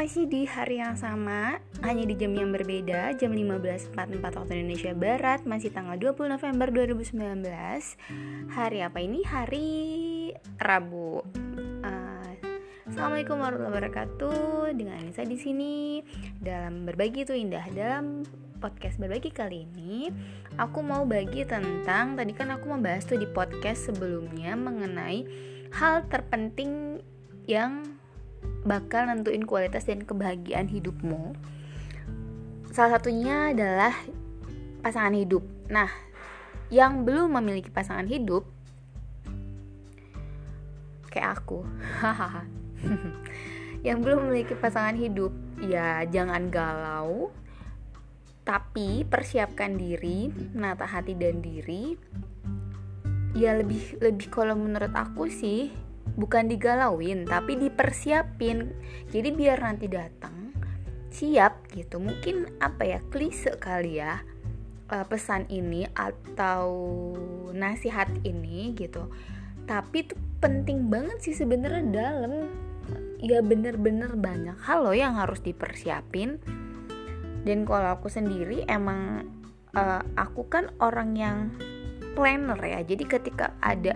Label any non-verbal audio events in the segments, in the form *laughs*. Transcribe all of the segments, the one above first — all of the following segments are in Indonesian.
masih di hari yang sama, hanya di jam yang berbeda, jam 15.44 waktu Indonesia Barat, masih tanggal 20 November 2019. Hari apa ini? Hari Rabu. Uh, Assalamualaikum warahmatullahi wabarakatuh. Dengan Anissa di sini dalam berbagi itu indah dalam podcast berbagi kali ini aku mau bagi tentang tadi kan aku membahas tuh di podcast sebelumnya mengenai hal terpenting yang bakal nentuin kualitas dan kebahagiaan hidupmu. Salah satunya adalah pasangan hidup. Nah, yang belum memiliki pasangan hidup kayak aku. *laughs* yang belum memiliki pasangan hidup, ya jangan galau. Tapi persiapkan diri, menata hati dan diri. Ya lebih lebih kalau menurut aku sih bukan digalauin tapi dipersiapin. Jadi biar nanti datang siap gitu. Mungkin apa ya klise kali ya uh, pesan ini atau nasihat ini gitu. Tapi itu penting banget sih sebenarnya dalam. Ya bener-bener banyak hal loh yang harus dipersiapin. Dan kalau aku sendiri emang uh, aku kan orang yang planner ya. Jadi ketika ada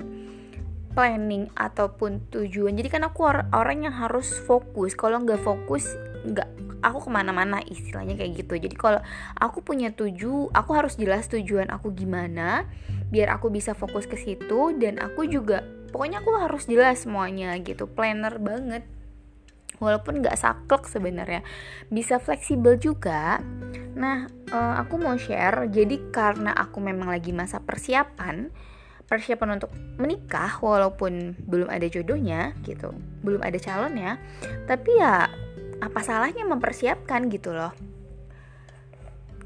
planning ataupun tujuan. Jadi kan aku or orang yang harus fokus. Kalau nggak fokus nggak aku ke mana-mana istilahnya kayak gitu. Jadi kalau aku punya tuju aku harus jelas tujuan aku gimana biar aku bisa fokus ke situ dan aku juga pokoknya aku harus jelas semuanya gitu. Planner banget. Walaupun nggak saklek sebenarnya. Bisa fleksibel juga. Nah uh, aku mau share. Jadi karena aku memang lagi masa persiapan persiapan untuk menikah walaupun belum ada jodohnya gitu. Belum ada calonnya. Tapi ya apa salahnya mempersiapkan gitu loh.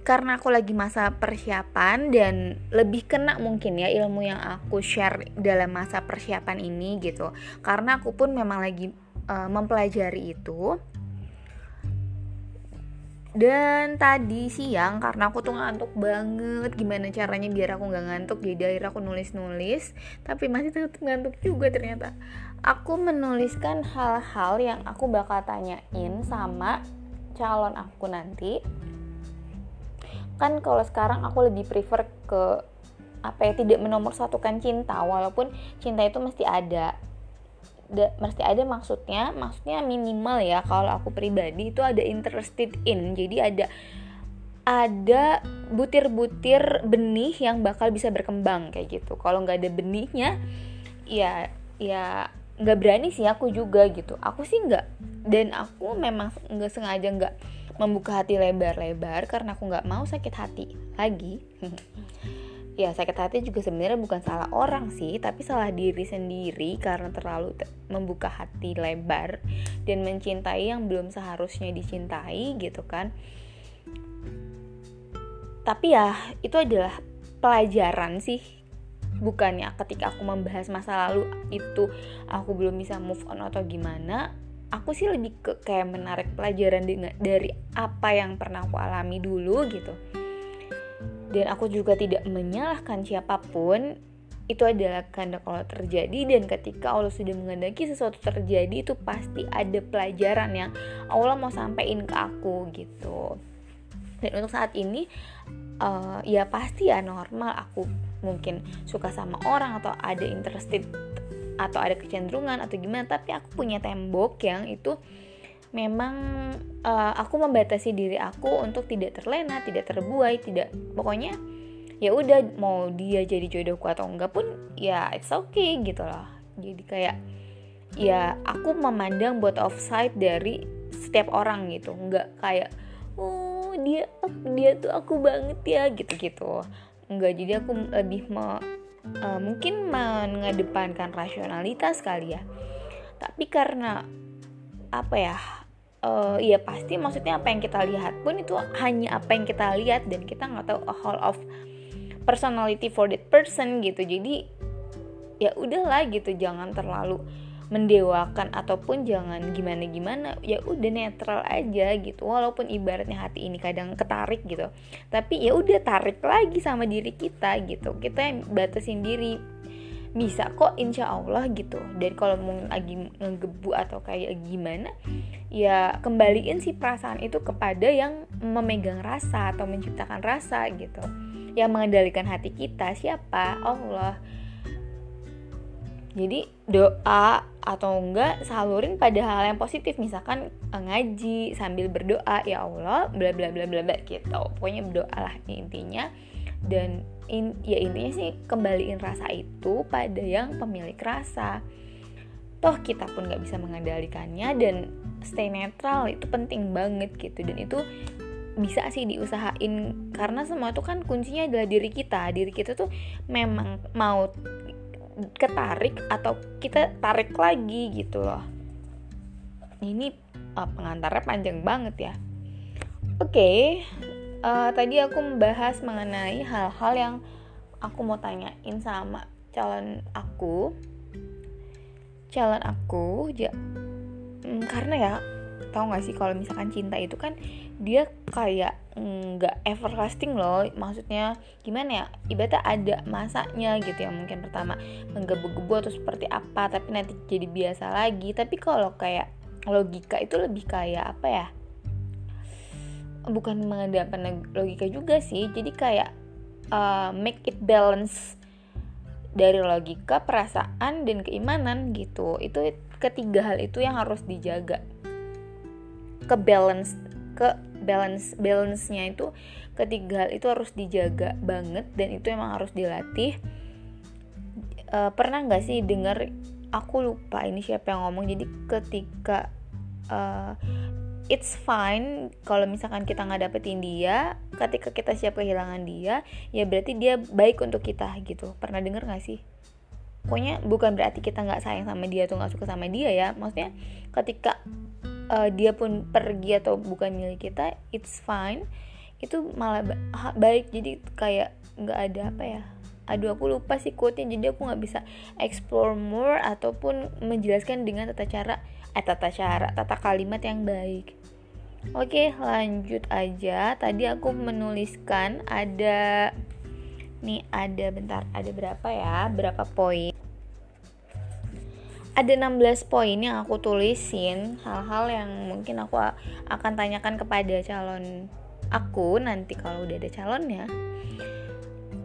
Karena aku lagi masa persiapan dan lebih kena mungkin ya ilmu yang aku share dalam masa persiapan ini gitu. Karena aku pun memang lagi uh, mempelajari itu dan tadi siang karena aku tuh ngantuk banget gimana caranya biar aku nggak ngantuk jadi akhirnya aku nulis nulis tapi masih tetap ngantuk juga ternyata. Aku menuliskan hal-hal yang aku bakal tanyain sama calon aku nanti. Kan kalau sekarang aku lebih prefer ke apa ya tidak menomor satukan cinta walaupun cinta itu mesti ada da, mesti ada maksudnya maksudnya minimal ya kalau aku pribadi itu ada interested in. Jadi ada ada butir-butir benih yang bakal bisa berkembang kayak gitu. Kalau nggak ada benihnya ya ya nggak berani sih aku juga gitu. Aku sih nggak dan aku memang nggak sengaja nggak membuka hati lebar-lebar karena aku nggak mau sakit hati lagi *laughs* ya sakit hati juga sebenarnya bukan salah orang sih tapi salah diri sendiri karena terlalu membuka hati lebar dan mencintai yang belum seharusnya dicintai gitu kan. Tapi ya itu adalah pelajaran sih. Bukannya ketika aku membahas masa lalu itu aku belum bisa move on atau gimana aku sih lebih ke kayak menarik pelajaran dari apa yang pernah aku alami dulu gitu dan aku juga tidak menyalahkan siapa pun itu adalah kehendak Allah terjadi dan ketika Allah sudah mengendaki sesuatu terjadi itu pasti ada pelajaran yang Allah mau sampaikan ke aku gitu. Dan untuk saat ini uh, ya pasti ya normal. Aku mungkin suka sama orang atau ada interested atau ada kecenderungan atau gimana tapi aku punya tembok yang itu memang uh, aku membatasi diri aku untuk tidak terlena, tidak terbuai, tidak pokoknya ya udah mau dia jadi jodohku atau enggak pun ya it's okay gitu loh. Jadi kayak ya aku memandang buat offside dari setiap orang gitu, enggak kayak oh dia dia tuh aku banget ya gitu-gitu. Enggak, jadi aku lebih me, uh, mungkin mengedepankan rasionalitas kali ya. Tapi karena apa ya uh, ya pasti maksudnya apa yang kita lihat pun itu hanya apa yang kita lihat dan kita nggak tahu a whole of personality for that person gitu. Jadi ya udahlah gitu jangan terlalu mendewakan ataupun jangan gimana gimana ya udah netral aja gitu. Walaupun ibaratnya hati ini kadang ketarik gitu. Tapi ya udah tarik lagi sama diri kita gitu. Kita yang batasin diri bisa kok insya Allah gitu. Dan kalau mau lagi ngegebu atau kayak gimana ya kembaliin si perasaan itu kepada yang memegang rasa atau menciptakan rasa gitu. Yang mengendalikan hati kita siapa? Allah. Jadi doa atau enggak salurin pada hal yang positif. Misalkan eh, ngaji sambil berdoa ya Allah bla bla bla bla bla gitu. Pokoknya berdoa lah intinya. Dan in, ya intinya sih kembaliin rasa itu pada yang pemilik rasa. Toh kita pun nggak bisa mengendalikannya dan stay netral itu penting banget gitu. Dan itu bisa sih diusahain karena semua itu kan kuncinya adalah diri kita. Diri kita tuh memang mau ketarik atau kita tarik lagi gitu loh. Ini uh, pengantarnya panjang banget ya. Oke okay, uh, tadi aku membahas mengenai hal-hal yang aku mau tanyain sama calon aku. Calon aku ya hmm, karena ya tau gak sih kalau misalkan cinta itu kan dia kayak nggak everlasting loh. Maksudnya gimana ya ibaratnya ada masanya gitu ya. Mungkin pertama menggebu-gebu atau seperti apa tapi nanti jadi biasa lagi. Tapi kalau kayak logika itu lebih kayak apa ya bukan mengedepankan logika juga sih. Jadi kayak uh, make it balance dari logika perasaan dan keimanan gitu. Itu ketiga hal itu yang harus dijaga. Ke balance ke balance balance-nya itu ketiga hal itu harus dijaga banget dan itu emang harus dilatih. Uh, pernah nggak sih dengar aku lupa ini siapa yang ngomong jadi ketika uh, it's fine kalau misalkan kita nggak dapetin dia ketika kita siap kehilangan dia ya berarti dia baik untuk kita gitu. Pernah denger nggak sih? Pokoknya bukan berarti kita nggak sayang sama dia atau nggak suka sama dia ya. Maksudnya ketika uh, dia pun pergi atau bukan milik kita it's fine. Itu malah ba baik. Jadi kayak nggak ada apa ya. Aduh aku lupa sih quote-nya. Jadi aku nggak bisa explore more ataupun menjelaskan dengan tata cara eh tata cara tata kalimat yang baik Oke lanjut aja. Tadi aku menuliskan ada Nih ada bentar Ada berapa ya? Berapa poin? Ada 16 poin yang aku tulisin Hal-hal yang mungkin aku akan tanyakan kepada calon aku Nanti kalau udah ada calonnya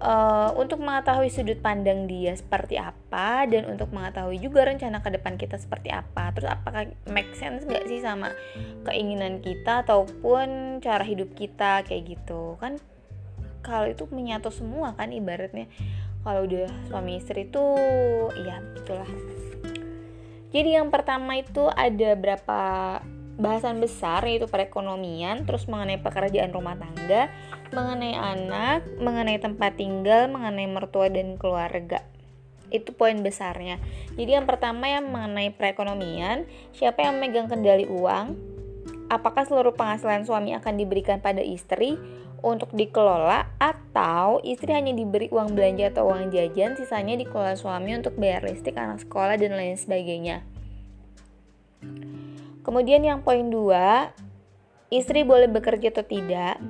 uh, untuk mengetahui sudut pandang dia seperti apa dan untuk mengetahui juga rencana ke depan kita seperti apa. Terus apakah make sense gak sih sama keinginan kita ataupun cara hidup kita kayak gitu? Kan kalau itu menyatu semua kan ibaratnya. Kalau udah suami istri itu iya itulah. Jadi yang pertama itu ada berapa bahasan besar yaitu perekonomian, terus mengenai pekerjaan rumah tangga, mengenai anak, mengenai tempat tinggal, mengenai mertua dan keluarga. Itu poin besarnya. Jadi yang pertama yang mengenai perekonomian, siapa yang memegang kendali uang? Apakah seluruh penghasilan suami akan diberikan pada istri untuk dikelola atau istri hanya diberi uang belanja atau uang jajan, sisanya dikelola suami untuk bayar listrik, anak sekolah dan lain sebagainya. Kemudian yang poin dua, istri boleh bekerja atau tidak.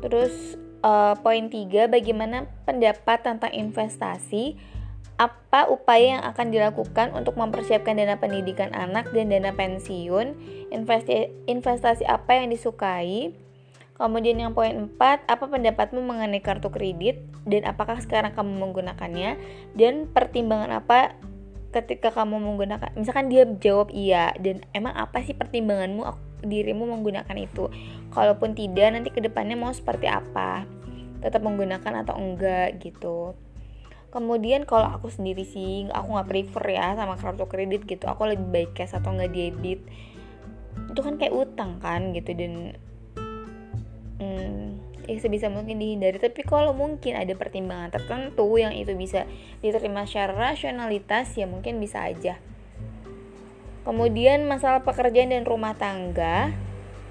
Terus uh, poin tiga, bagaimana pendapat tentang investasi? Apa upaya yang akan dilakukan untuk mempersiapkan dana pendidikan anak dan dana pensiun? Investi investasi apa yang disukai? Kemudian yang poin 4, apa pendapatmu mengenai kartu kredit dan apakah sekarang kamu menggunakannya? Dan pertimbangan apa ketika kamu menggunakan misalkan dia jawab iya dan emang apa sih pertimbanganmu dirimu menggunakan itu? Kalaupun tidak nanti ke depannya mau seperti apa? Tetap menggunakan atau enggak gitu. Kemudian kalau aku sendiri sih aku nggak prefer ya sama kartu kredit gitu. Aku lebih baik cash atau enggak debit. Itu kan kayak utang kan gitu dan hmm, ya sebisa mungkin dihindari tapi kalau mungkin ada pertimbangan tertentu yang itu bisa diterima secara rasionalitas ya mungkin bisa aja. Kemudian masalah pekerjaan dan rumah tangga.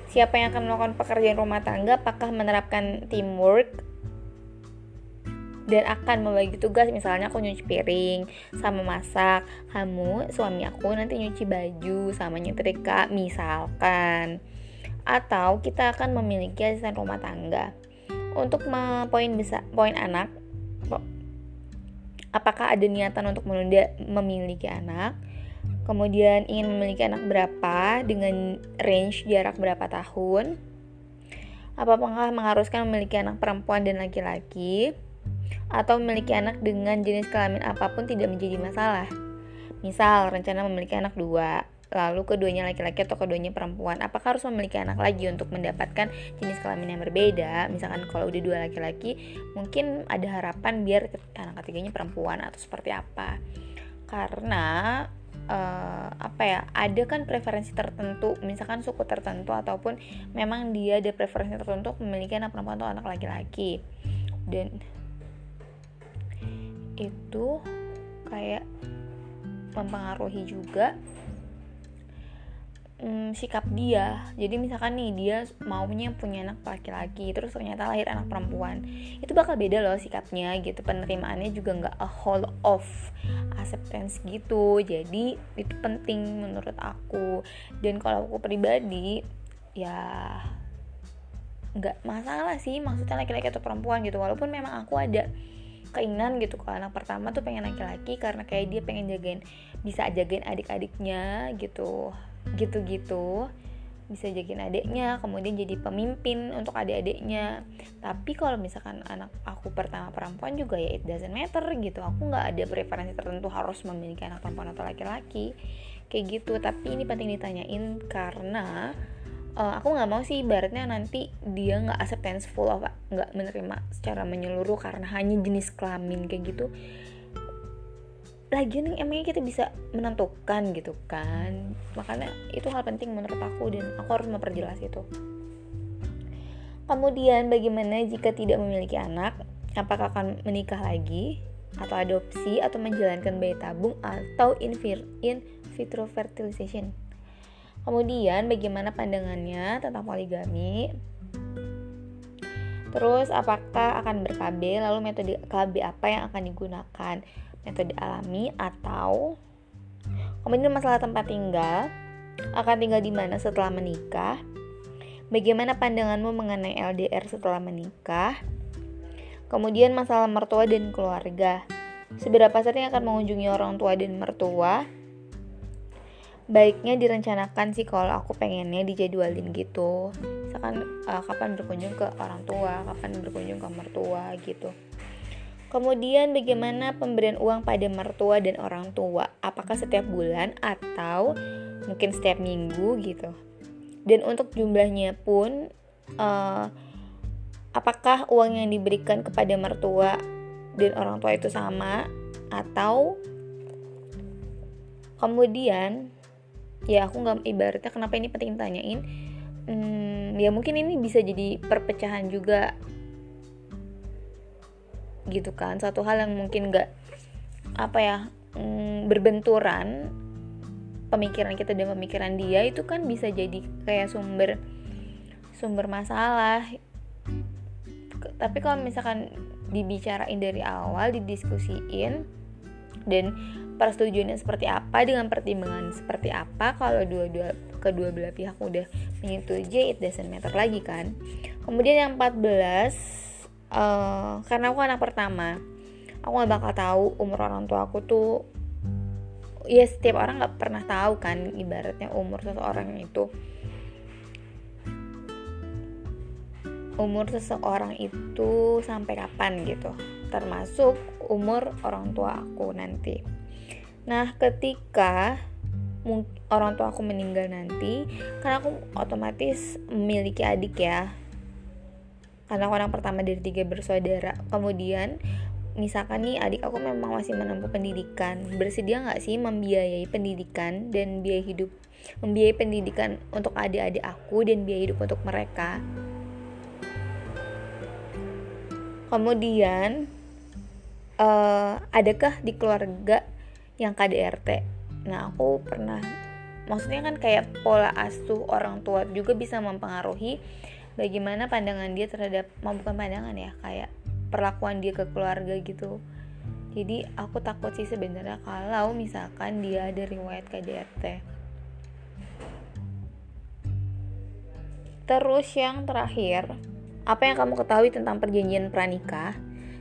Siapa yang akan melakukan pekerjaan rumah tangga? Apakah menerapkan teamwork? Dan akan membagi tugas misalnya aku nyuci piring sama masak. Kamu suami aku nanti nyuci baju sama nyetrika misalkan. Atau kita akan memiliki asisten rumah tangga. Untuk poin besar, poin anak, apakah ada niatan untuk menunda memiliki anak? Kemudian ingin memiliki anak berapa? Dengan range jarak berapa tahun? Apakah mengharuskan memiliki anak perempuan dan laki-laki? Atau memiliki anak dengan jenis kelamin apa pun tidak menjadi masalah? Misal rencana memiliki anak dua lalu keduanya laki-laki atau keduanya perempuan apakah harus memiliki anak lagi untuk mendapatkan jenis kelamin yang berbeda? Misalkan kalau udah dua laki-laki mungkin ada harapan biar anak ketiganya perempuan atau seperti apa? Karena uh, apa ya ada kan preferensi tertentu misalkan suku tertentu ataupun memang dia ada preferensi tertentu memiliki anak perempuan atau anak laki-laki. Dan itu kayak mempengaruhi juga hmm, sikap dia. Jadi misalkan nih dia maunya punya anak laki-laki terus ternyata lahir anak perempuan. Itu bakal beda loh sikapnya gitu. Penerimaannya juga nggak a whole of acceptance gitu. Jadi itu penting menurut aku. Dan kalau aku pribadi ya nggak masalah sih. Maksudnya laki-laki atau perempuan gitu. Walaupun memang aku ada keinginan gitu kalau anak pertama tuh pengen laki-laki karena kayak dia pengen jagain bisa jagain adik-adiknya gitu gitu-gitu. Bisa jagain adiknya kemudian jadi pemimpin untuk adik-adiknya. Tapi kalau misalkan anak aku pertama perempuan juga ya it doesn't matter gitu. Aku nggak ada preferensi tertentu harus memiliki anak perempuan atau laki-laki. Kayak gitu. Tapi ini penting ditanyain karena uh, aku nggak mau sih ibaratnya nanti dia nggak acceptance full of nggak menerima secara menyeluruh karena hanya jenis kelamin kayak gitu lagian emangnya kita bisa menentukan gitu kan? Makanya itu hal penting menurut aku dan aku harus memperjelas itu. Kemudian bagaimana jika tidak memiliki anak? Apakah akan menikah lagi? Atau adopsi? Atau menjalankan bayi tabung? Atau in, in vitro fertilization? Kemudian bagaimana pandangannya tentang poligami? Terus apakah akan ber-KB lalu metode KB apa yang akan digunakan metode alami atau kemudian masalah tempat tinggal akan tinggal di mana setelah menikah bagaimana pandanganmu mengenai LDR setelah menikah kemudian masalah mertua dan keluarga. Seberapa sering akan mengunjungi orang tua dan mertua? Baiknya direncanakan sih kalau aku pengennya dijadwalin gitu. Misalkan uh, kapan berkunjung ke orang tua kapan berkunjung ke mertua gitu Kemudian bagaimana pemberian uang pada mertua dan orang tua? Apakah setiap bulan atau mungkin setiap minggu gitu? Dan untuk jumlahnya pun uh, apakah uang yang diberikan kepada mertua dan orang tua itu sama atau kemudian ya aku nggak ibaratnya kenapa ini penting tanyain hmm, ya mungkin ini bisa jadi perpecahan juga gitu kan. Satu hal yang mungkin gak apa ya mm, berbenturan pemikiran kita dan pemikiran dia itu kan bisa jadi kayak sumber sumber masalah. Tapi kalau misalkan dibicarain dari awal didiskusiin dan persetujuannya seperti apa dengan pertimbangan seperti apa kalau dua-dua kedua belah pihak udah menyetujui it doesn't matter lagi kan. Kemudian yang 14 uh, karena aku anak pertama. Aku nggak bakal tahu umur orang tua aku tuh ya setiap orang nggak pernah tahu kan ibaratnya umur seseorang itu. Umur seseorang itu sampai kapan gitu. Termasuk umur orang tua aku nanti. Nah ketika orang tua aku meninggal nanti karena aku otomatis memiliki adik ya karena anak pertama dari tiga bersaudara. Kemudian misalkan nih adik aku memang masih menempuh pendidikan. Bersedia nggak sih membiayai pendidikan dan biaya hidup membiayai pendidikan untuk adik-adik aku dan biaya hidup untuk mereka? Kemudian uh, adakah di keluarga yang KDRT nah aku pernah maksudnya kan kayak pola asuh orang tua juga bisa mempengaruhi bagaimana pandangan dia terhadap bukan pandangan ya kayak perlakuan dia ke keluarga gitu. Jadi aku takut sih sebenarnya kalau misalkan dia ada riwayat KDRT terus yang terakhir apa yang kamu ketahui tentang perjanjian pranikah?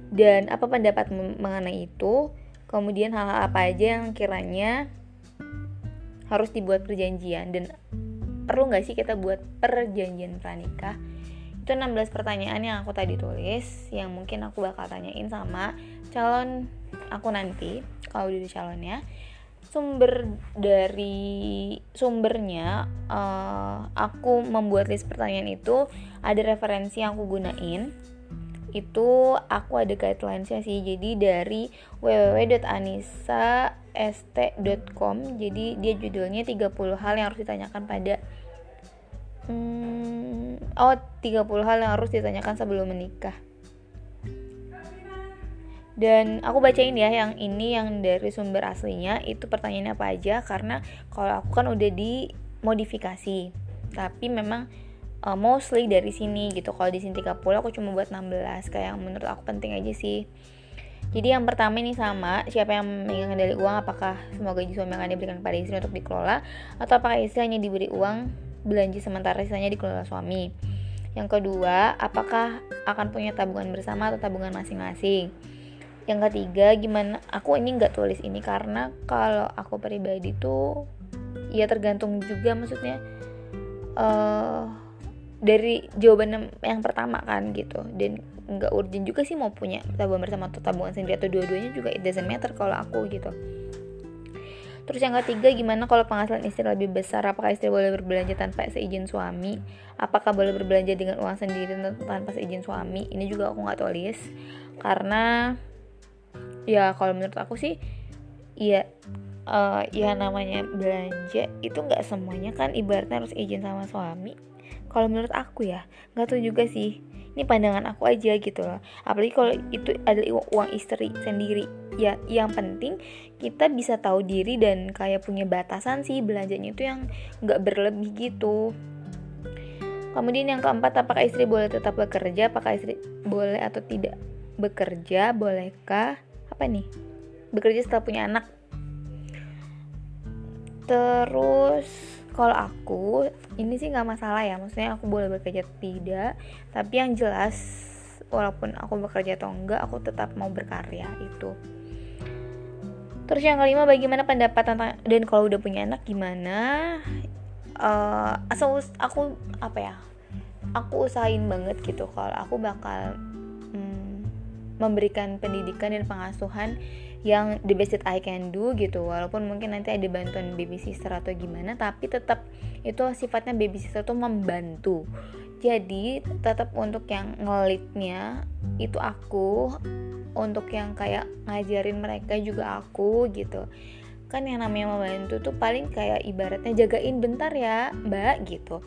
Dan apa pendapat mengenai itu? Kemudian hal-hal apa aja yang kiranya harus dibuat perjanjian? Dan perlu nggak sih kita buat perjanjian pranikah? Itu 16 pertanyaan yang aku tadi tulis yang mungkin aku bakal tanyain sama calon aku nanti kalau udah calonnya. Sumber dari sumbernya uh, aku membuat list pertanyaan itu ada referensi yang aku gunain. Itu aku ada guidelinesnya sih jadi dari www.anisa.st.com jadi dia judulnya 30 hal yang harus ditanyakan pada hmm, oh 30 hal yang harus ditanyakan sebelum menikah. Dan aku bacain ya yang ini yang dari sumber aslinya. Itu pertanyaannya apa aja? Karena kalau aku kan udah dimodifikasi. Tapi memang uh, mostly dari sini gitu. Kalau di sini 30 aku cuma buat 16 kayak yang menurut aku penting aja sih. Jadi yang pertama ini sama, siapa yang memegang kendali uang, apakah semua gaji suami akan diberikan kepada istri untuk dikelola, atau apakah istri hanya diberi uang belanja sementara sisanya dikelola suami. Yang kedua, apakah akan punya tabungan bersama atau tabungan masing-masing. Yang ketiga, gimana? Aku ini nggak tulis ini karena kalau aku pribadi tuh ya tergantung juga maksudnya. Uh, dari jawaban yang pertama kan gitu dan nggak urgent juga sih mau punya tabungan bersama atau tabungan sendiri atau dua-duanya juga it doesn't matter kalau aku gitu Terus yang ketiga gimana kalau penghasilan istri lebih besar? Apakah istri boleh berbelanja tanpa seizin suami? Apakah boleh berbelanja dengan uang sendiri tanpa seizin suami? Ini juga aku nggak tulis karena ya kalau menurut aku sih ya uh, ya namanya belanja itu nggak semuanya kan ibaratnya harus izin sama suami kalau menurut aku ya nggak tahu juga sih ini pandangan aku aja gitu loh. Apalagi kalau itu adalah uang istri sendiri. Ya yang penting kita bisa tahu diri dan kayak punya batasan sih belanjanya itu yang nggak berlebih gitu. Kemudian yang keempat apakah istri boleh tetap bekerja? Apakah istri boleh atau tidak bekerja? Bolehkah? Apa nih? Bekerja setelah punya anak. Terus kalau aku ini sih nggak masalah ya. Maksudnya aku boleh bekerja tidak. Tapi yang jelas walaupun aku bekerja atau enggak aku tetap mau berkarya itu. Terus yang kelima bagaimana pendapat tentang dan kalau udah punya anak gimana? Uh, asal aku apa ya? Aku usahain banget gitu. Kalau aku bakal hmm, memberikan pendidikan dan pengasuhan yang the best that I can do gitu. Walaupun mungkin nanti ada bantuan baby sister atau gimana tapi tetap itu sifatnya baby sister tuh membantu. Jadi tetap untuk yang ngelitnya itu aku. Untuk yang kayak ngajarin mereka juga aku gitu. Kan yang namanya membantu tuh paling kayak ibaratnya jagain bentar ya mbak gitu.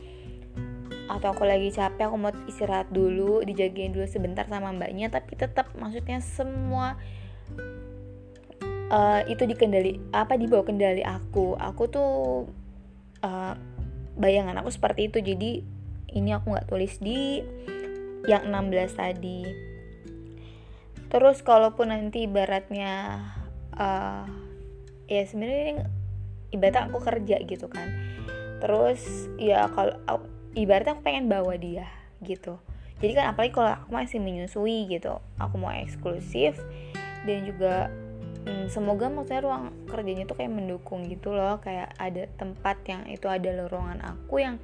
Atau aku lagi capek aku mau istirahat dulu dijagain dulu sebentar sama mbaknya. Tapi tetap maksudnya semua uh, itu dikendali apa di bawah kendali aku. Aku tuh uh, bayangan aku seperti itu. Jadi ini aku nggak tulis di yang 16 tadi. Terus kalaupun nanti ibaratnya uh, ya sebenarnya ibaratnya aku kerja gitu kan. Terus ya kalau ibaratnya aku pengen bawa dia gitu. Jadi kan apalagi kalau aku masih menyusui gitu aku mau eksklusif dan juga hmm, semoga maksudnya ruang kerjanya tuh kayak mendukung gitu loh kayak ada tempat yang itu ada lorongan aku yang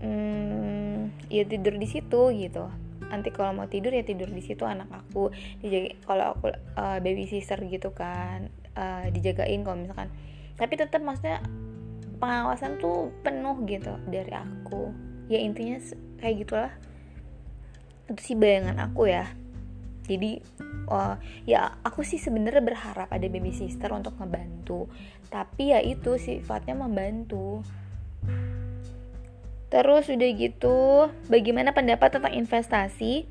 hmm, ya tidur di situ gitu. Nanti kalau mau tidur ya tidur di situ anak aku dijaga kalau aku uh, baby sister gitu kan uh, dijagain kalau misalkan. Tapi tetap maksudnya pengawasan tuh penuh gitu dari aku. Ya intinya kayak gitulah. Itu sih bayangan aku ya jadi uh, ya aku sih sebenarnya berharap ada baby sister untuk ngebantu. Tapi ya itu sifatnya membantu. Terus udah gitu bagaimana pendapat tentang investasi?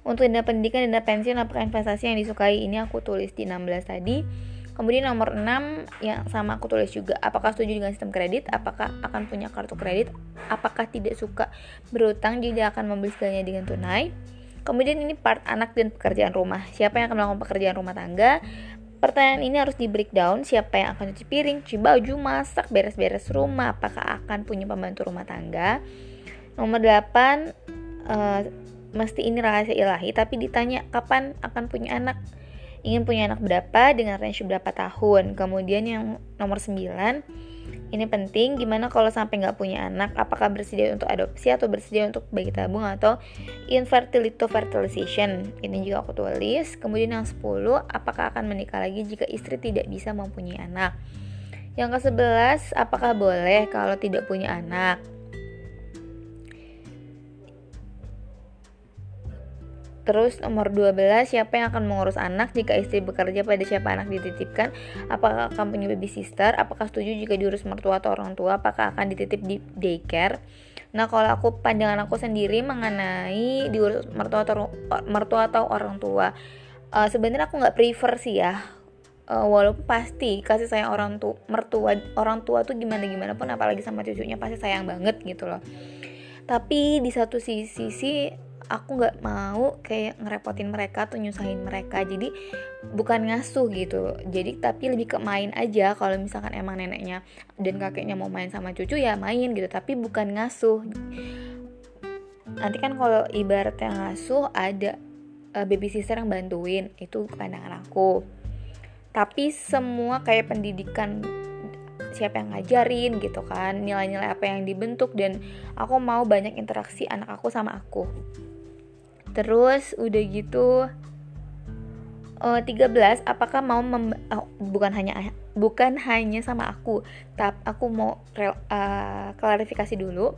Untuk dana pendidikan dan dana pensiun apakah investasi yang disukai? Ini aku tulis di 16 tadi. Kemudian nomor 6 yang sama aku tulis juga. Apakah setuju dengan sistem kredit, apakah akan punya kartu kredit, apakah tidak suka berutang? Jadi akan membeli segalanya dengan tunai. Kemudian ini part anak dan pekerjaan rumah. Siapa yang akan melakukan pekerjaan rumah tangga? Pertanyaan ini harus di breakdown siapa yang akan cuci piring, cuci baju, masak, beres-beres rumah, apakah akan punya pembantu rumah tangga. Nomor 8 uh, eh, mesti ini rahasia ilahi tapi ditanya kapan akan punya anak ingin punya anak berapa dengan range berapa tahun kemudian yang nomor 9 ini penting gimana kalau sampai nggak punya anak? Apakah bersedia untuk adopsi atau bersedia untuk bayi tabung atau infertility fertilization ini juga aku tulis. Kemudian yang 10 apakah akan menikah lagi jika istri tidak bisa mempunyai anak? Yang ke-11 apakah boleh kalau tidak punya anak Terus nomor 12, siapa yang akan mengurus anak jika istri bekerja pada siapa anak dititipkan? Apakah akan punya baby sister? Apakah setuju jika diurus mertua atau orang tua? Apakah akan dititip di daycare? Nah, kalau aku pandangan aku sendiri mengenai diurus mertua atau mertua atau orang tua, uh, sebenarnya aku nggak prefer sih ya. Uh, walaupun pasti kasih sayang orang tua mertua orang tua tuh gimana gimana pun apalagi sama cucunya pasti sayang banget gitu loh. Tapi di satu sisi sih aku nggak mau kayak ngerepotin mereka atau nyusahin mereka. Jadi bukan ngasuh gitu. Jadi tapi lebih ke main aja kalau misalkan emang neneknya dan kakeknya mau main sama cucu ya main gitu. Tapi bukan ngasuh. Nanti kan kalau ibaratnya ngasuh ada uh, baby sister yang bantuin. Itu pandangan aku. Tapi semua kayak pendidikan siapa yang ngajarin gitu kan. Nilai-nilai apa yang dibentuk. Dan aku mau banyak interaksi anak aku sama aku Terus udah gitu uh, eh, 13 apakah mau mem oh, bukan hanya bukan hanya sama aku, tapi aku mau uh, klarifikasi dulu.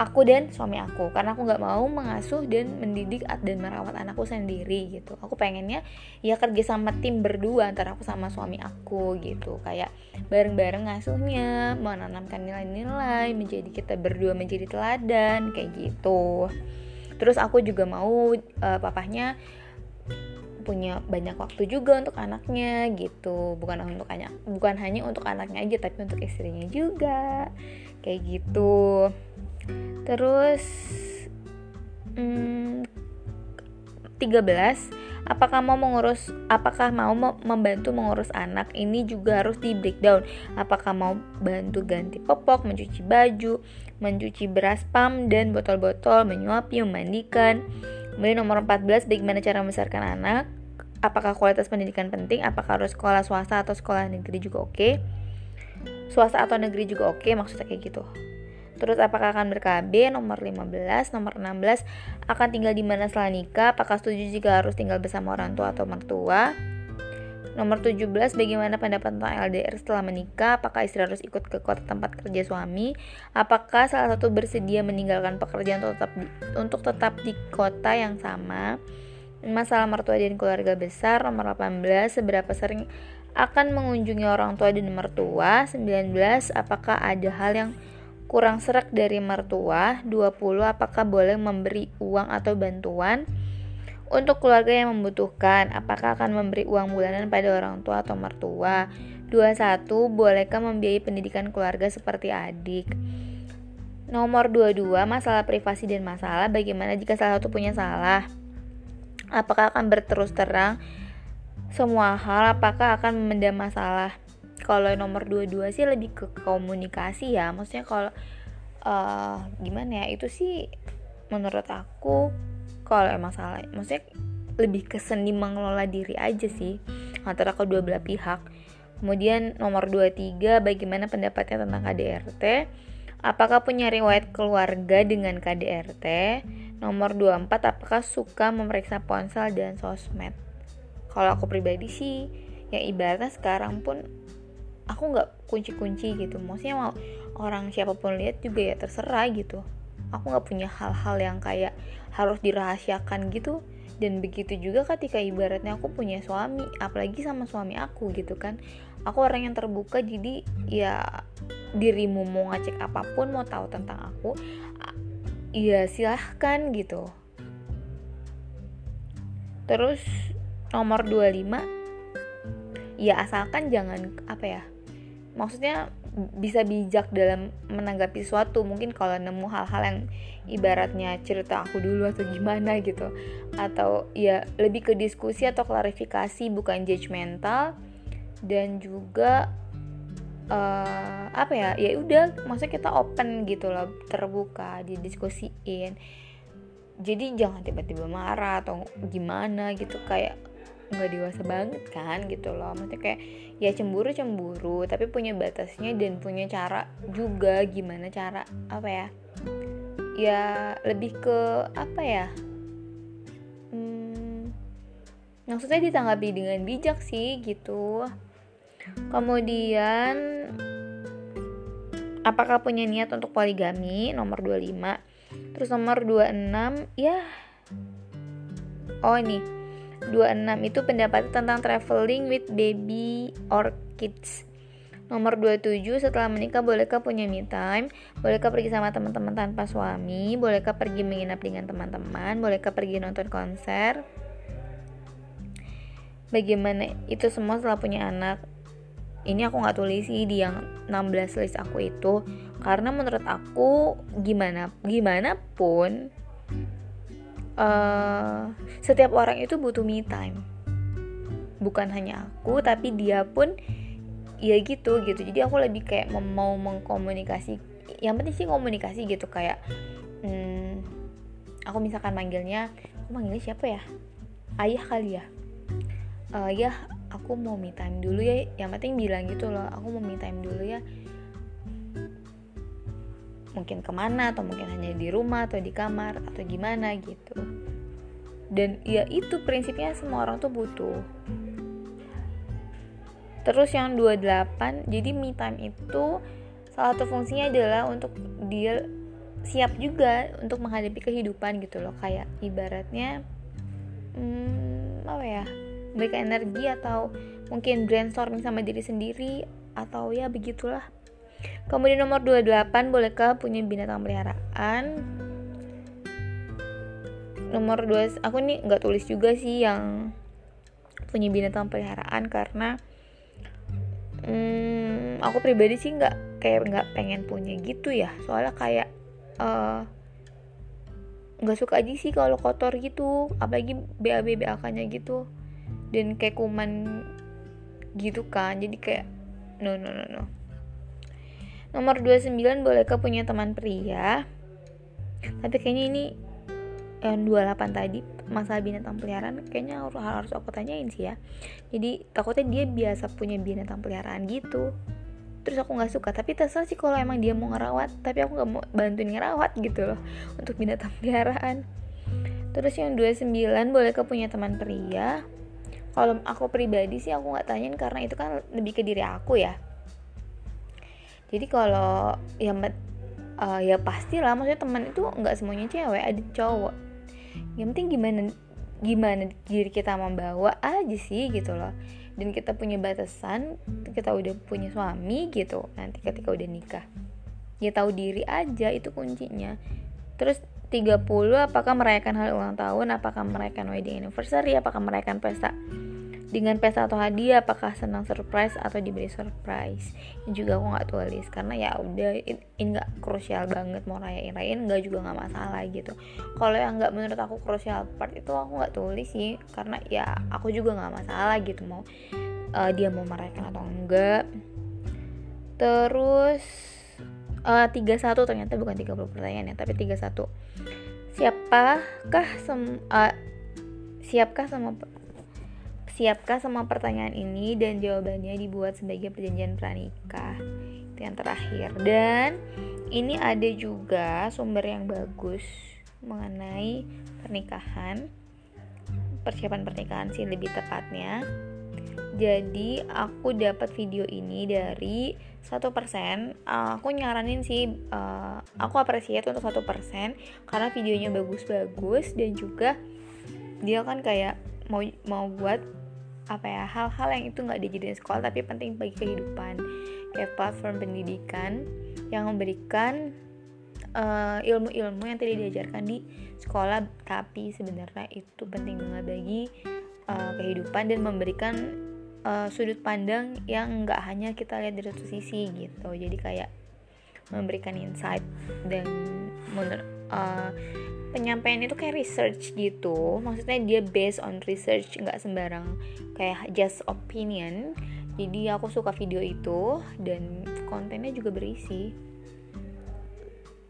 Aku dan suami aku karena aku nggak mau mengasuh dan mendidik dan merawat anakku sendiri gitu. Aku pengennya ya kerja sama tim berdua antara aku sama suami aku gitu. Kayak bareng-bareng ngasuhnya, menanamkan nilai-nilai, menjadi kita berdua menjadi teladan kayak gitu terus aku juga mau uh, papahnya punya banyak waktu juga untuk anaknya gitu. Bukan untuk hanya bukan hanya untuk anaknya aja tapi untuk istrinya juga. Kayak gitu. Terus hmm, 13 apakah mau mengurus apakah mau membantu mengurus anak? Ini juga harus di breakdown. Apakah mau bantu ganti popok mencuci baju mencuci beras pam dan botol-botol menyuapi memandikan kemudian nomor 14 bagaimana cara membesarkan anak? Apakah kualitas pendidikan penting? Apakah harus sekolah swasta atau sekolah negeri juga oke? Okay? swasta atau negeri juga oke okay, maksudnya kayak gitu Terus apakah akan ber-KB? Nomor 15, nomor 16 akan tinggal di mana setelah nikah? Apakah setuju jika harus tinggal bersama orang tua atau mertua? Nomor 17, bagaimana pendapat tentang LDR setelah menikah? Apakah istri harus ikut ke kota tempat kerja suami? Apakah salah satu bersedia meninggalkan pekerjaan untuk tetap di, untuk tetap di kota yang sama? Masalah mertua dan keluarga besar. Nomor 18, seberapa sering akan mengunjungi orang tua dan mertua? 19, apakah ada hal yang kurang serak dari mertua 20 apakah boleh memberi uang atau bantuan? Untuk keluarga yang membutuhkan apakah akan memberi uang bulanan pada orang tua atau mertua? 21 bolehkah membiayai pendidikan keluarga seperti adik? Nomor 22 masalah privasi dan masalah bagaimana jika salah satu punya salah? Apakah akan berterus terang? Semua hal apakah akan memendam masalah kalau nomor dua-dua sih lebih ke komunikasi ya. Maksudnya kalau uh, gimana ya itu sih menurut aku kalau emang salah maksudnya lebih ke seni mengelola diri aja sih antara kedua belah pihak. Kemudian nomor 23 bagaimana pendapatnya tentang KDRT apakah punya riwayat keluarga dengan KDRT nomor 24 apakah suka memeriksa ponsel dan sosmed? Kalau aku pribadi sih yang ibaratnya sekarang pun aku nggak kunci-kunci gitu. Maksudnya mau orang siapa pun lihat juga ya terserah gitu. Aku nggak punya hal-hal yang kayak harus dirahasiakan gitu. Dan begitu juga ketika ibaratnya aku punya suami apalagi sama suami aku gitu kan. Aku orang yang terbuka jadi ya dirimu mau ngecek apa pun mau tahu tentang aku ya silahkan gitu. Terus nomor 25 ya asalkan jangan apa ya maksudnya bisa bijak dalam menanggapi sesuatu. Mungkin kalau nemu hal-hal yang ibaratnya cerita aku dulu atau gimana gitu. Atau ya lebih ke diskusi atau klarifikasi bukan judgmental dan juga uh, apa ya ya udah maksudnya kita open gitu loh terbuka didiskusiin. Jadi jangan tiba-tiba marah atau gimana gitu kayak nggak dewasa banget kan gitu loh. Maksudnya kayak ya cemburu cemburu tapi punya batasnya dan punya cara juga gimana cara apa ya ya lebih ke apa ya hmm, maksudnya ditanggapi dengan bijak sih gitu. Kemudian apakah punya niat untuk poligami? Nomor 25 terus nomor 26 ya oh ini 26 itu pendapat tentang traveling with baby or kids. Nomor 27 setelah menikah bolehkah punya me time? Bolehkah pergi sama teman-teman tanpa suami? Bolehkah pergi menginap dengan teman-teman? Bolehkah pergi nonton konser? Bagaimana itu semua setelah punya anak? Ini aku nggak tulis sih di yang 16 list aku itu karena menurut aku gimana gimana pun uh, setiap orang itu butuh me time. Bukan hanya aku tapi dia pun ya gitu gitu. Jadi aku lebih kayak mau mengkomunikasi yang penting sih komunikasi gitu kayak hmm, aku misalkan manggilnya aku manggilnya siapa ya? Ayah kali ya? Uh, ya aku mau me time dulu ya. Yang penting bilang gitu loh aku mau me time dulu ya mungkin ke mana atau mungkin hanya di rumah atau di kamar atau gimana gitu. Dan ya itu prinsipnya semua orang tuh butuh. Terus yang 28 jadi me time itu salah satu fungsinya adalah untuk dia siap juga untuk menghadapi kehidupan gitu loh. Kayak ibaratnya hmm, apa ya memberikan energi atau mungkin brainstorming sama diri sendiri atau ya begitulah Kemudian nomor 28, bolehkah punya binatang peliharaan? Nomor 2, aku nih nggak tulis juga sih yang punya binatang peliharaan karena hmm, aku pribadi sih nggak kayak nggak pengen punya gitu ya. Soalnya kayak uh, nggak suka aja sih kalau kotor gitu. Apalagi BAB BAK nya gitu. Dan kayak kuman gitu kan. Jadi kayak no no no no Nomor 29 bolehkah punya teman pria? Tapi kayaknya ini yang 28 tadi masalah binatang peliharaan kayaknya harus, harus aku tanyain sih ya. Jadi takutnya dia biasa punya binatang peliharaan gitu. Terus aku nggak suka tapi terserah sih kalau emang dia mau ngerawat tapi aku nggak mau bantuin ngerawat gitu loh untuk binatang peliharaan. Terus yang 29 bolehkah punya teman pria? Kalau aku pribadi sih aku nggak tanyain karena itu kan lebih ke diri aku ya jadi kalau ya uh, ya pastilah maksudnya teman itu nggak semuanya cewek ada cowok. Yang penting gimana gimana diri kita membawa aja sih gitu loh. Dan kita punya batasan kita udah punya suami gitu nanti ketika udah nikah ya tahu diri aja itu kuncinya. Terus 30 apakah merayakan hari ulang tahun apakah merayakan wedding anniversary apakah merayakan pesta dengan pesta atau hadiah apakah senang surprise atau diberi surprise. Ini juga aku nggak tulis karena ya udah ini nggak krusial banget mau rayain rayain nggak juga nggak masalah gitu. Kalau yang nggak menurut aku krusial part itu aku nggak tulis sih karena ya aku juga nggak masalah gitu mau uh, dia mau merayakan atau enggak. Terus uh, satu ternyata bukan 30 pertanyaan ya tapi 31 siapakah sem uh, siapkah sama Siapkah semua pertanyaan ini dan jawabannya dibuat sebagai perjanjian pranikah? Itu yang terakhir. Dan ini ada juga sumber yang bagus mengenai pernikahan. Persiapan pernikahan sih lebih tepatnya. Jadi aku dapat video ini dari satu persen. Aku nyaranin sih, uh, aku apresiasi untuk satu persen karena videonya bagus-bagus dan juga dia kan kayak mau mau buat apa ya hal-hal yang itu nggak dijadiin sekolah tapi penting bagi kehidupan. Kayak platform pendidikan yang memberikan uh, ilmu-ilmu yang tidak diajarkan di sekolah tapi sebenarnya itu penting banget bagi uh, kehidupan dan memberikan uh, sudut pandang yang nggak hanya kita lihat dari satu sisi gitu. Jadi kayak memberikan insight dan uh, penyampaian itu kayak research gitu. Maksudnya dia based on research nggak sembarang kayak just opinion. Jadi aku suka video itu dan kontennya juga berisi.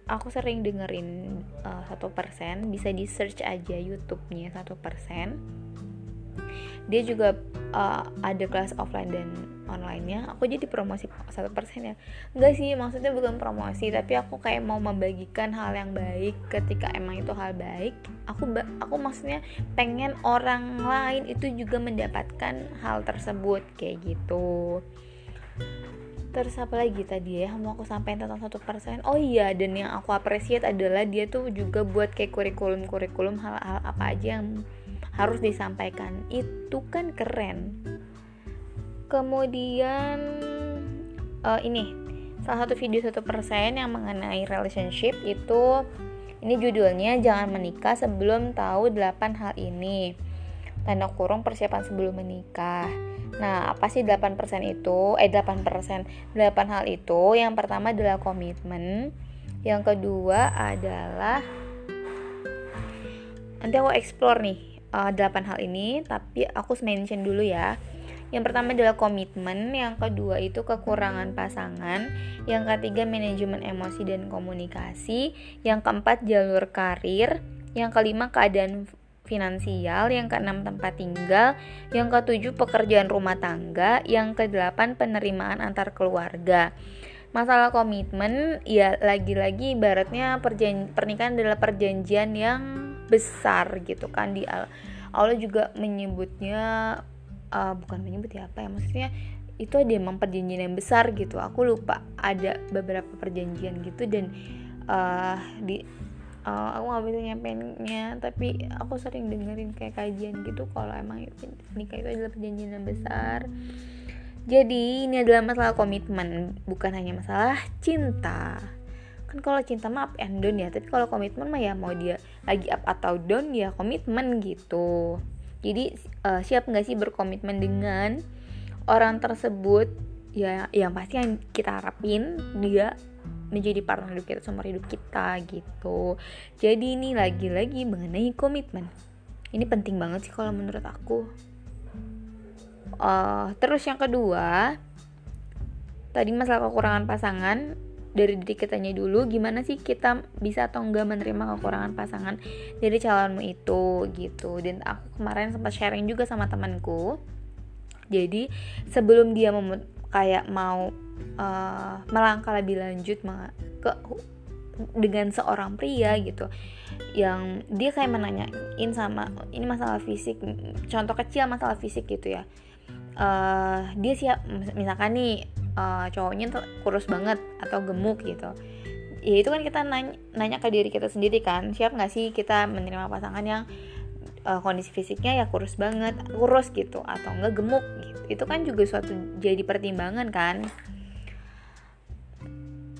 Aku sering dengerin eh, satu persen. Bisa di search aja YouTube-nya satu persen. Dia juga uh, ada kelas offline dan online-nya aku jadi promosi satu persen ya. Enggak sih maksudnya bukan promosi tapi aku kayak mau membagikan hal yang baik. Ketika emang itu hal baik aku aku maksudnya pengen orang lain itu juga mendapatkan hal tersebut kayak gitu. Terus apa lagi tadi ya mau aku sampaikan tentang satu persen? Oh iya dan yang aku appreciate adalah dia tuh juga buat kayak kurikulum kurikulum hal-hal apa aja yang harus disampaikan. Itu kan keren kemudian uh, ini salah satu video satu persen yang mengenai relationship itu ini judulnya jangan menikah sebelum tahu 8 hal ini. Tanda kurung persiapan sebelum menikah. Nah apa sih 8% itu? Eh 8% 8 hal itu yang pertama adalah komitmen. Yang kedua adalah nanti aku explore nih uh, 8 hal ini tapi aku mention dulu ya yang pertama adalah komitmen, yang kedua itu kekurangan pasangan, yang ketiga manajemen emosi dan komunikasi, yang keempat jalur karir, yang kelima keadaan finansial, yang keenam tempat tinggal, yang ketujuh pekerjaan rumah tangga, yang kedelapan penerimaan antar keluarga. Masalah komitmen ya lagi-lagi ibaratnya perjan pernikahan adalah perjanjian yang besar gitu kan di Allah juga menyebutnya uh, bukan menyebut ya apa ya maksudnya itu ada emang perjanjian yang besar gitu. Aku lupa ada beberapa perjanjian gitu dan uh, di uh, aku nggak bisa nyampeinnya tapi aku sering dengerin kayak kajian gitu kalau emang nikah itu adalah perjanjian yang besar. Jadi ini adalah masalah komitmen bukan hanya masalah cinta. Kan kalau cinta mah up and down ya tapi kalau komitmen mah ya mau dia lagi up atau down ya komitmen gitu jadi uh, siap nggak sih berkomitmen dengan orang tersebut? Ya yang pasti yang kita harapin dia menjadi partner hidup kita seumur hidup kita gitu. Jadi ini lagi-lagi mengenai komitmen. Ini penting banget sih kalau menurut aku. Uh, terus yang kedua tadi masalah kekurangan pasangan dari diri kitanya dulu gimana sih kita bisa atau enggak menerima kekurangan pasangan dari calonmu itu gitu. Dan aku kemarin sempat sharing juga sama temanku. Jadi sebelum dia mem kayak mau uh, melangkah lebih lanjut ke dengan seorang pria gitu yang dia kayak menanyain sama ini masalah fisik contoh kecil masalah fisik gitu ya. Uh, dia siap misalkan nih uh, cowoknya tuh kurus banget atau gemuk gitu. Ya itu kan kita nanya, nanya ke diri kita sendiri kan siap nggak sih kita menerima pasangan yang uh, kondisi fisiknya ya kurus banget kurus gitu atau enggak gemuk gitu. Itu kan juga suatu jadi pertimbangan kan.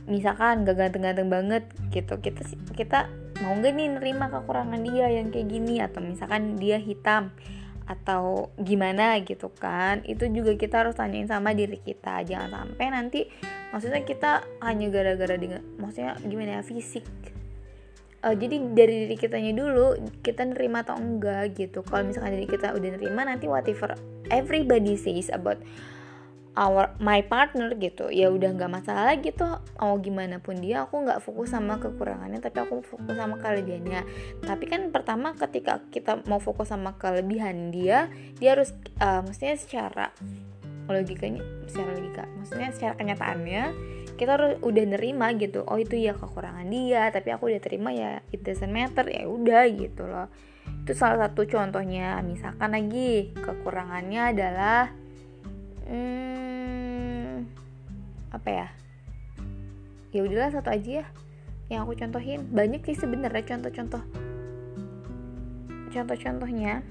Misalkan gak ganteng-ganteng banget gitu kita kita mau nggak nih nerima kekurangan dia yang kayak gini atau misalkan dia hitam atau gimana gitu kan itu juga kita harus tanyain sama diri kita. Jangan sampai nanti maksudnya kita hanya gara-gara dengan maksudnya gimana ya fisik. Uh, jadi dari diri kitanya dulu kita nerima atau enggak gitu. Kalau misalkan diri kita udah nerima nanti whatever everybody says about our my partner gitu. Ya udah nggak masalah gitu mau gimana pun dia aku nggak fokus sama kekurangannya tapi aku fokus sama kelebihannya. Tapi kan pertama ketika kita mau fokus sama kelebihan dia dia harus uh, maksudnya secara logikanya secara logika maksudnya secara kenyataannya kita harus udah nerima gitu oh itu ya kekurangan dia tapi aku udah terima ya it doesn't matter. Ya udah gitu loh. Itu salah satu contohnya. Misalkan lagi kekurangannya adalah hmm, apa ya? Ya udahlah satu aja ya yang aku contohin. Banyak sih sebenarnya contoh-contoh. Contoh-contohnya.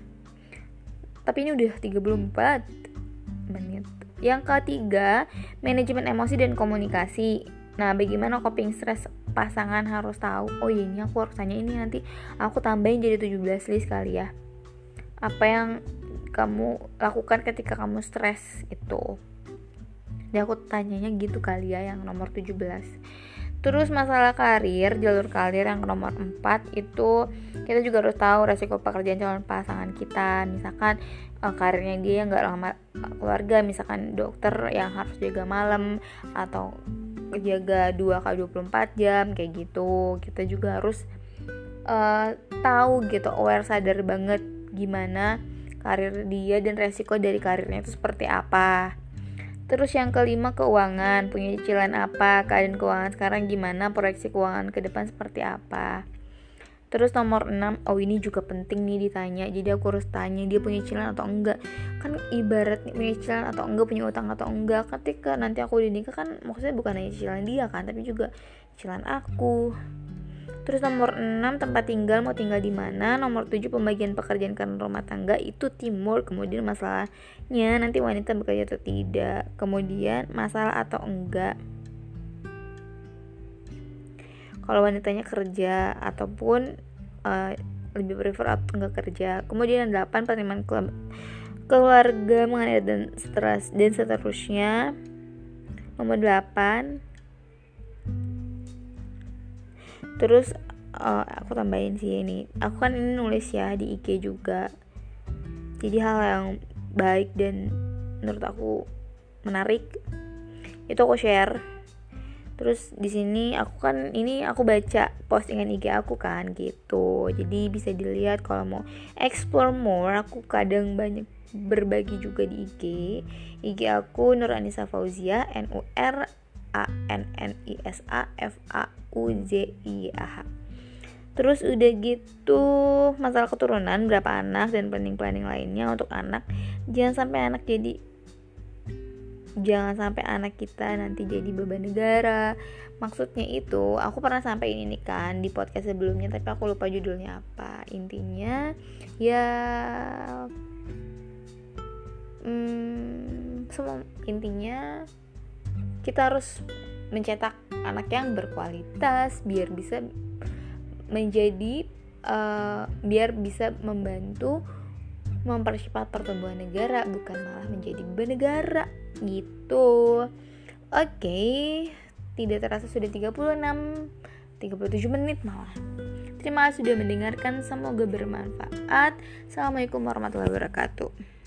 Tapi ini udah 34 menit. Yang ketiga manajemen emosi dan komunikasi. Nah bagaimana coping stress pasangan harus tahu? Oh iya ini aku harus tanya ini nanti. Aku tambahin jadi 17 list kali ya. Apa yang kamu lakukan ketika kamu stres itu. Dan aku tanyanya gitu kali ya yang nomor 17 Terus masalah karir, jalur karir yang nomor 4 itu kita juga harus tahu resiko pekerjaan calon pasangan kita. Misalkan uh, karirnya dia nggak lama keluarga, misalkan dokter yang harus jaga malam atau jaga 2 kali 24 jam kayak gitu. Kita juga harus uh, tahu gitu aware sadar banget gimana karir dia dan resiko dari karirnya itu seperti apa Terus yang kelima keuangan, punya cicilan apa, keadaan keuangan sekarang gimana, proyeksi keuangan ke depan seperti apa. Terus nomor 6, oh ini juga penting nih ditanya. Jadi aku harus tanya dia punya cicilan atau enggak. Kan ibarat punya cicilan atau enggak, punya utang atau enggak. Ketika nanti aku udah nikah kan maksudnya bukan hanya cicilan dia kan, tapi juga cicilan aku. Terus nomor 6 tempat tinggal mau tinggal di mana. Nomor 7 pembagian pekerjaan karena rumah tangga itu timur. Kemudian masalahnya nanti wanita bekerja atau tidak. Kemudian masalah atau enggak. Kalau wanitanya kerja ataupun uh, lebih prefer atau enggak kerja. Kemudian 8 penerimaan keluarga mengenai dan stres dan seterusnya. Nomor 8 terus uh, aku tambahin sih ini. Aku kan ini nulis ya di IG juga. Jadi hal yang baik dan menurut aku menarik itu aku share. Terus di sini aku kan ini aku baca postingan IG aku kan gitu. Jadi bisa dilihat kalau mau explore more aku kadang banyak berbagi juga di IG IG aku Nur Anissa Fauzia N U R A N N I S A F A U Z I A H. Terus udah gitu masalah keturunan berapa anak dan planning-planning lainnya untuk anak. Jangan sampai anak jadi jangan sampai anak kita nanti jadi beban negara. Maksudnya itu aku pernah sampai ini kan di podcast sebelumnya tapi aku lupa judulnya apa. Intinya ya hmm, semua intinya kita harus mencetak anak yang berkualitas biar bisa menjadi uh, biar bisa membantu mempercepat pertumbuhan negara bukan malah menjadi beban negara gitu. Oke okay. tidak terasa sudah 36 37 menit malah. Terima kasih sudah mendengarkan semoga bermanfaat. Assalamualaikum warahmatullahi wabarakatuh